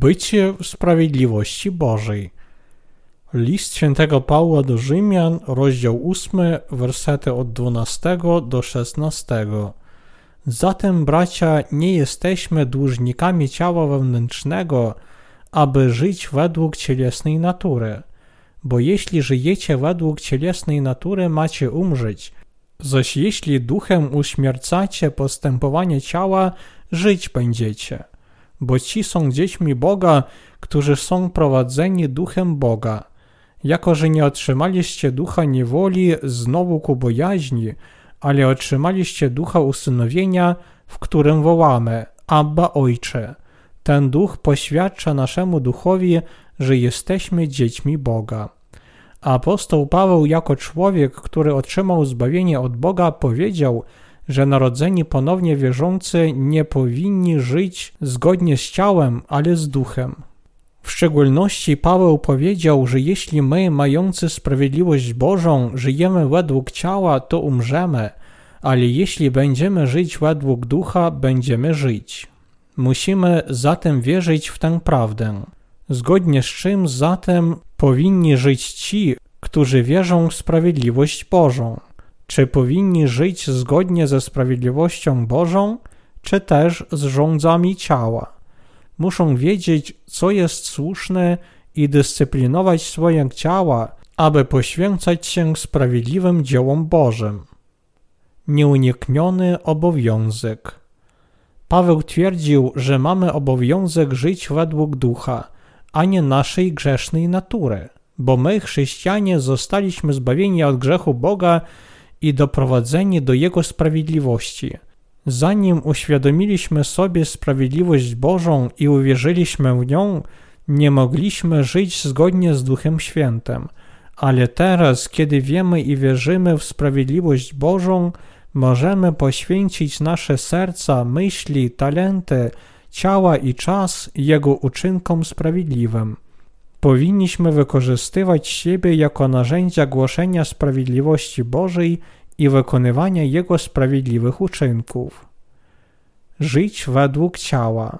Bycie sprawiedliwości Bożej. List świętego Pawła do Rzymian, rozdział 8, wersety od 12 do 16. Zatem, bracia, nie jesteśmy dłużnikami ciała wewnętrznego, aby żyć według cielesnej natury. Bo jeśli żyjecie według cielesnej natury, macie umrzeć. Zaś jeśli duchem uśmiercacie postępowanie ciała, żyć będziecie bo ci są dziećmi Boga, którzy są prowadzeni duchem Boga. Jako, że nie otrzymaliście ducha niewoli znowu ku bojaźni, ale otrzymaliście ducha usynowienia, w którym wołamy Abba Ojcze. Ten duch poświadcza naszemu duchowi, że jesteśmy dziećmi Boga. Apostoł Paweł, jako człowiek, który otrzymał zbawienie od Boga, powiedział, że narodzeni ponownie wierzący nie powinni żyć zgodnie z ciałem, ale z duchem. W szczególności Paweł powiedział, że jeśli my, mający sprawiedliwość Bożą, żyjemy według ciała, to umrzemy, ale jeśli będziemy żyć według ducha, będziemy żyć. Musimy zatem wierzyć w tę prawdę. Zgodnie z czym zatem powinni żyć ci, którzy wierzą w sprawiedliwość Bożą. Czy powinni żyć zgodnie ze sprawiedliwością Bożą, czy też z rządzami ciała? Muszą wiedzieć, co jest słuszne i dyscyplinować swoje ciała, aby poświęcać się sprawiedliwym dziełom Bożym. Nieunikniony obowiązek. Paweł twierdził, że mamy obowiązek żyć według ducha, a nie naszej grzesznej natury, bo my, chrześcijanie, zostaliśmy zbawieni od grzechu Boga i doprowadzeni do Jego sprawiedliwości. Zanim uświadomiliśmy sobie sprawiedliwość Bożą i uwierzyliśmy w nią, nie mogliśmy żyć zgodnie z Duchem Świętym. Ale teraz, kiedy wiemy i wierzymy w sprawiedliwość Bożą, możemy poświęcić nasze serca, myśli, talenty, ciała i czas Jego uczynkom sprawiedliwym. Powinniśmy wykorzystywać siebie jako narzędzia głoszenia sprawiedliwości Bożej i wykonywania Jego sprawiedliwych uczynków. Żyć według ciała.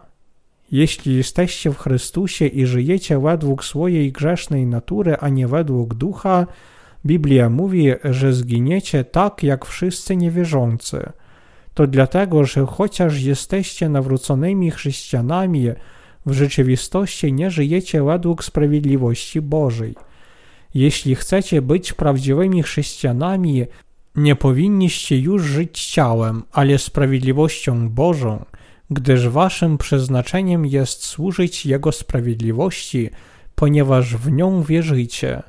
Jeśli jesteście w Chrystusie i żyjecie według swojej grzesznej natury, a nie według ducha, Biblia mówi, że zginiecie tak jak wszyscy niewierzący. To dlatego, że chociaż jesteście nawróconymi chrześcijanami, w rzeczywistości nie żyjecie według sprawiedliwości Bożej. Jeśli chcecie być prawdziwymi chrześcijanami, nie powinniście już żyć ciałem, ale sprawiedliwością Bożą, gdyż waszym przeznaczeniem jest służyć Jego sprawiedliwości, ponieważ w nią wierzycie.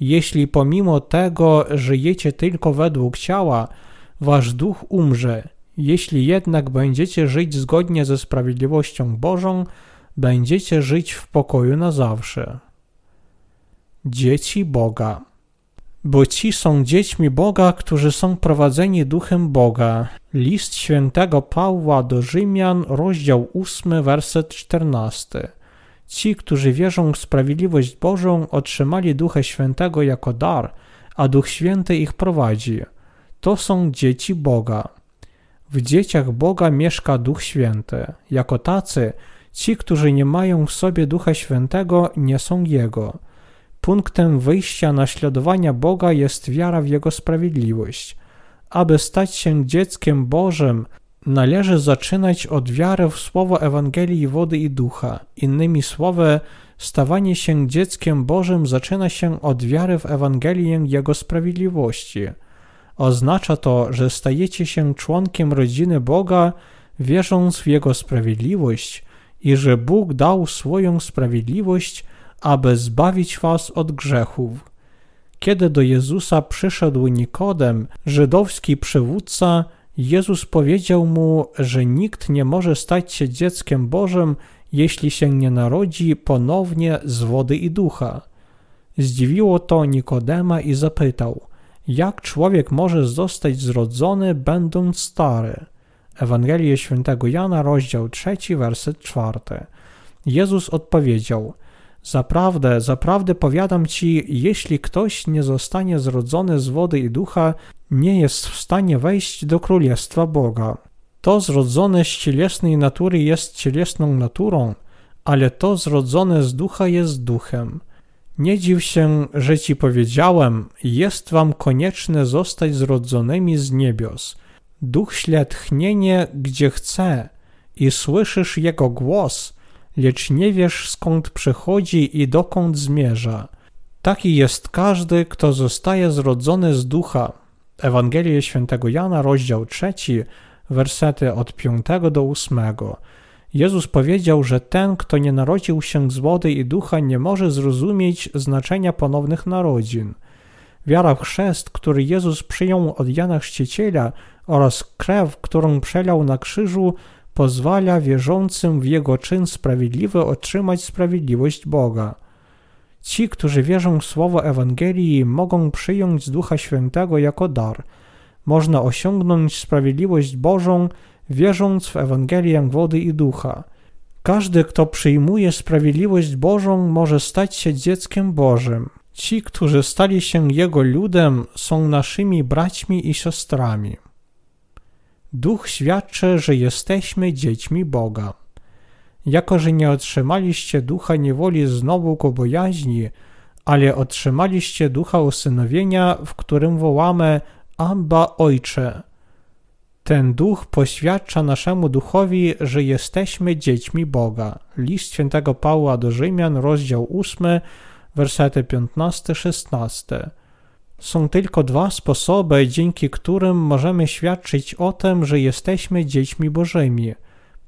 Jeśli pomimo tego żyjecie tylko według ciała, wasz duch umrze. Jeśli jednak będziecie żyć zgodnie ze sprawiedliwością Bożą, będziecie żyć w pokoju na zawsze. Dzieci Boga. Bo ci są dziećmi Boga, którzy są prowadzeni duchem Boga. List świętego Pawła do Rzymian, rozdział 8, werset 14. Ci, którzy wierzą w sprawiedliwość Bożą, otrzymali Ducha Świętego jako dar, a Duch Święty ich prowadzi. To są dzieci Boga. W dzieciach Boga mieszka Duch Święty. Jako tacy Ci, którzy nie mają w sobie Ducha Świętego, nie są Jego. Punktem wyjścia naśladowania Boga jest wiara w Jego sprawiedliwość. Aby stać się dzieckiem Bożym, należy zaczynać od wiary w słowo Ewangelii wody i ducha. Innymi słowy, stawanie się dzieckiem Bożym zaczyna się od wiary w Ewangelię Jego sprawiedliwości. Oznacza to, że stajecie się członkiem rodziny Boga, wierząc w Jego sprawiedliwość i że Bóg dał swoją sprawiedliwość, aby zbawić was od grzechów. Kiedy do Jezusa przyszedł Nikodem, żydowski przywódca, Jezus powiedział mu, że nikt nie może stać się dzieckiem Bożym, jeśli się nie narodzi ponownie z wody i ducha. Zdziwiło to Nikodema i zapytał, jak człowiek może zostać zrodzony, będąc stary? Ewangelię świętego Jana, rozdział 3, werset 4. Jezus odpowiedział: Zaprawdę, zaprawdę powiadam ci, jeśli ktoś nie zostanie zrodzony z wody i ducha, nie jest w stanie wejść do królestwa Boga. To zrodzone z cielesnej natury jest cielesną naturą, ale to zrodzone z ducha jest duchem. Nie dziw się, że ci powiedziałem, jest wam konieczne zostać zrodzonymi z niebios. Duch śle tchnienie, gdzie chce i słyszysz jego głos, lecz nie wiesz skąd przychodzi i dokąd zmierza. Taki jest każdy, kto zostaje zrodzony z ducha. Ewangelia Świętego Jana, rozdział 3, wersety od 5 do 8. Jezus powiedział, że ten, kto nie narodził się z wody i ducha, nie może zrozumieć znaczenia ponownych narodzin. Wiara w chrzest, który Jezus przyjął od Jana Chrzciciela oraz krew, którą przelał na krzyżu, pozwala wierzącym w Jego czyn sprawiedliwy otrzymać sprawiedliwość Boga. Ci, którzy wierzą w słowo Ewangelii, mogą przyjąć Ducha Świętego jako dar. Można osiągnąć sprawiedliwość Bożą, wierząc w Ewangelię wody i ducha. Każdy, kto przyjmuje sprawiedliwość Bożą, może stać się dzieckiem Bożym. Ci, którzy stali się Jego ludem, są naszymi braćmi i siostrami. Duch świadczy, że jesteśmy dziećmi Boga. Jako, że nie otrzymaliście ducha niewoli znowu ku bojaźni, ale otrzymaliście ducha usynowienia, w którym wołamy Abba Ojcze. Ten duch poświadcza naszemu duchowi, że jesteśmy dziećmi Boga. List świętego Pawła do Rzymian, rozdział 8, wersety 15-16. Są tylko dwa sposoby, dzięki którym możemy świadczyć o tym, że jesteśmy dziećmi Bożymi.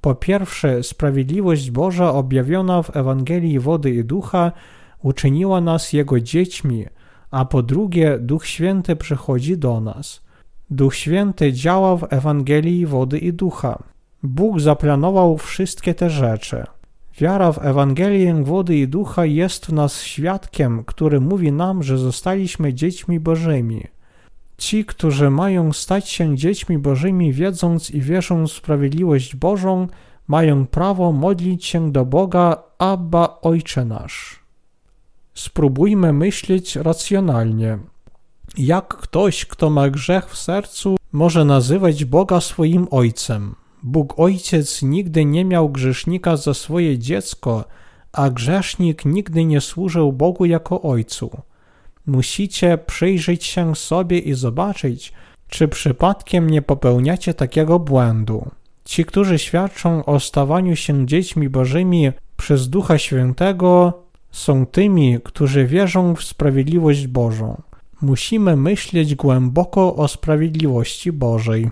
Po pierwsze, sprawiedliwość Boża objawiona w Ewangelii wody i ducha uczyniła nas Jego dziećmi, a po drugie, Duch Święty przychodzi do nas. Duch Święty działa w Ewangelii wody i ducha. Bóg zaplanował wszystkie te rzeczy. Wiara w Ewangelię wody i ducha jest w nas świadkiem, który mówi nam, że zostaliśmy dziećmi Bożymi. Ci, którzy mają stać się dziećmi Bożymi, wiedząc i wierząc w sprawiedliwość Bożą, mają prawo modlić się do Boga, Abba Ojcze nasz. Spróbujmy myśleć racjonalnie. Jak ktoś, kto ma grzech w sercu, może nazywać Boga swoim Ojcem? Bóg Ojciec nigdy nie miał grzesznika za swoje dziecko, a grzesznik nigdy nie służył Bogu jako Ojcu. Musicie przyjrzeć się sobie i zobaczyć, czy przypadkiem nie popełniacie takiego błędu. Ci, którzy świadczą o stawaniu się dziećmi Bożymi przez Ducha Świętego, są tymi, którzy wierzą w sprawiedliwość Bożą. Musimy myśleć głęboko o sprawiedliwości Bożej.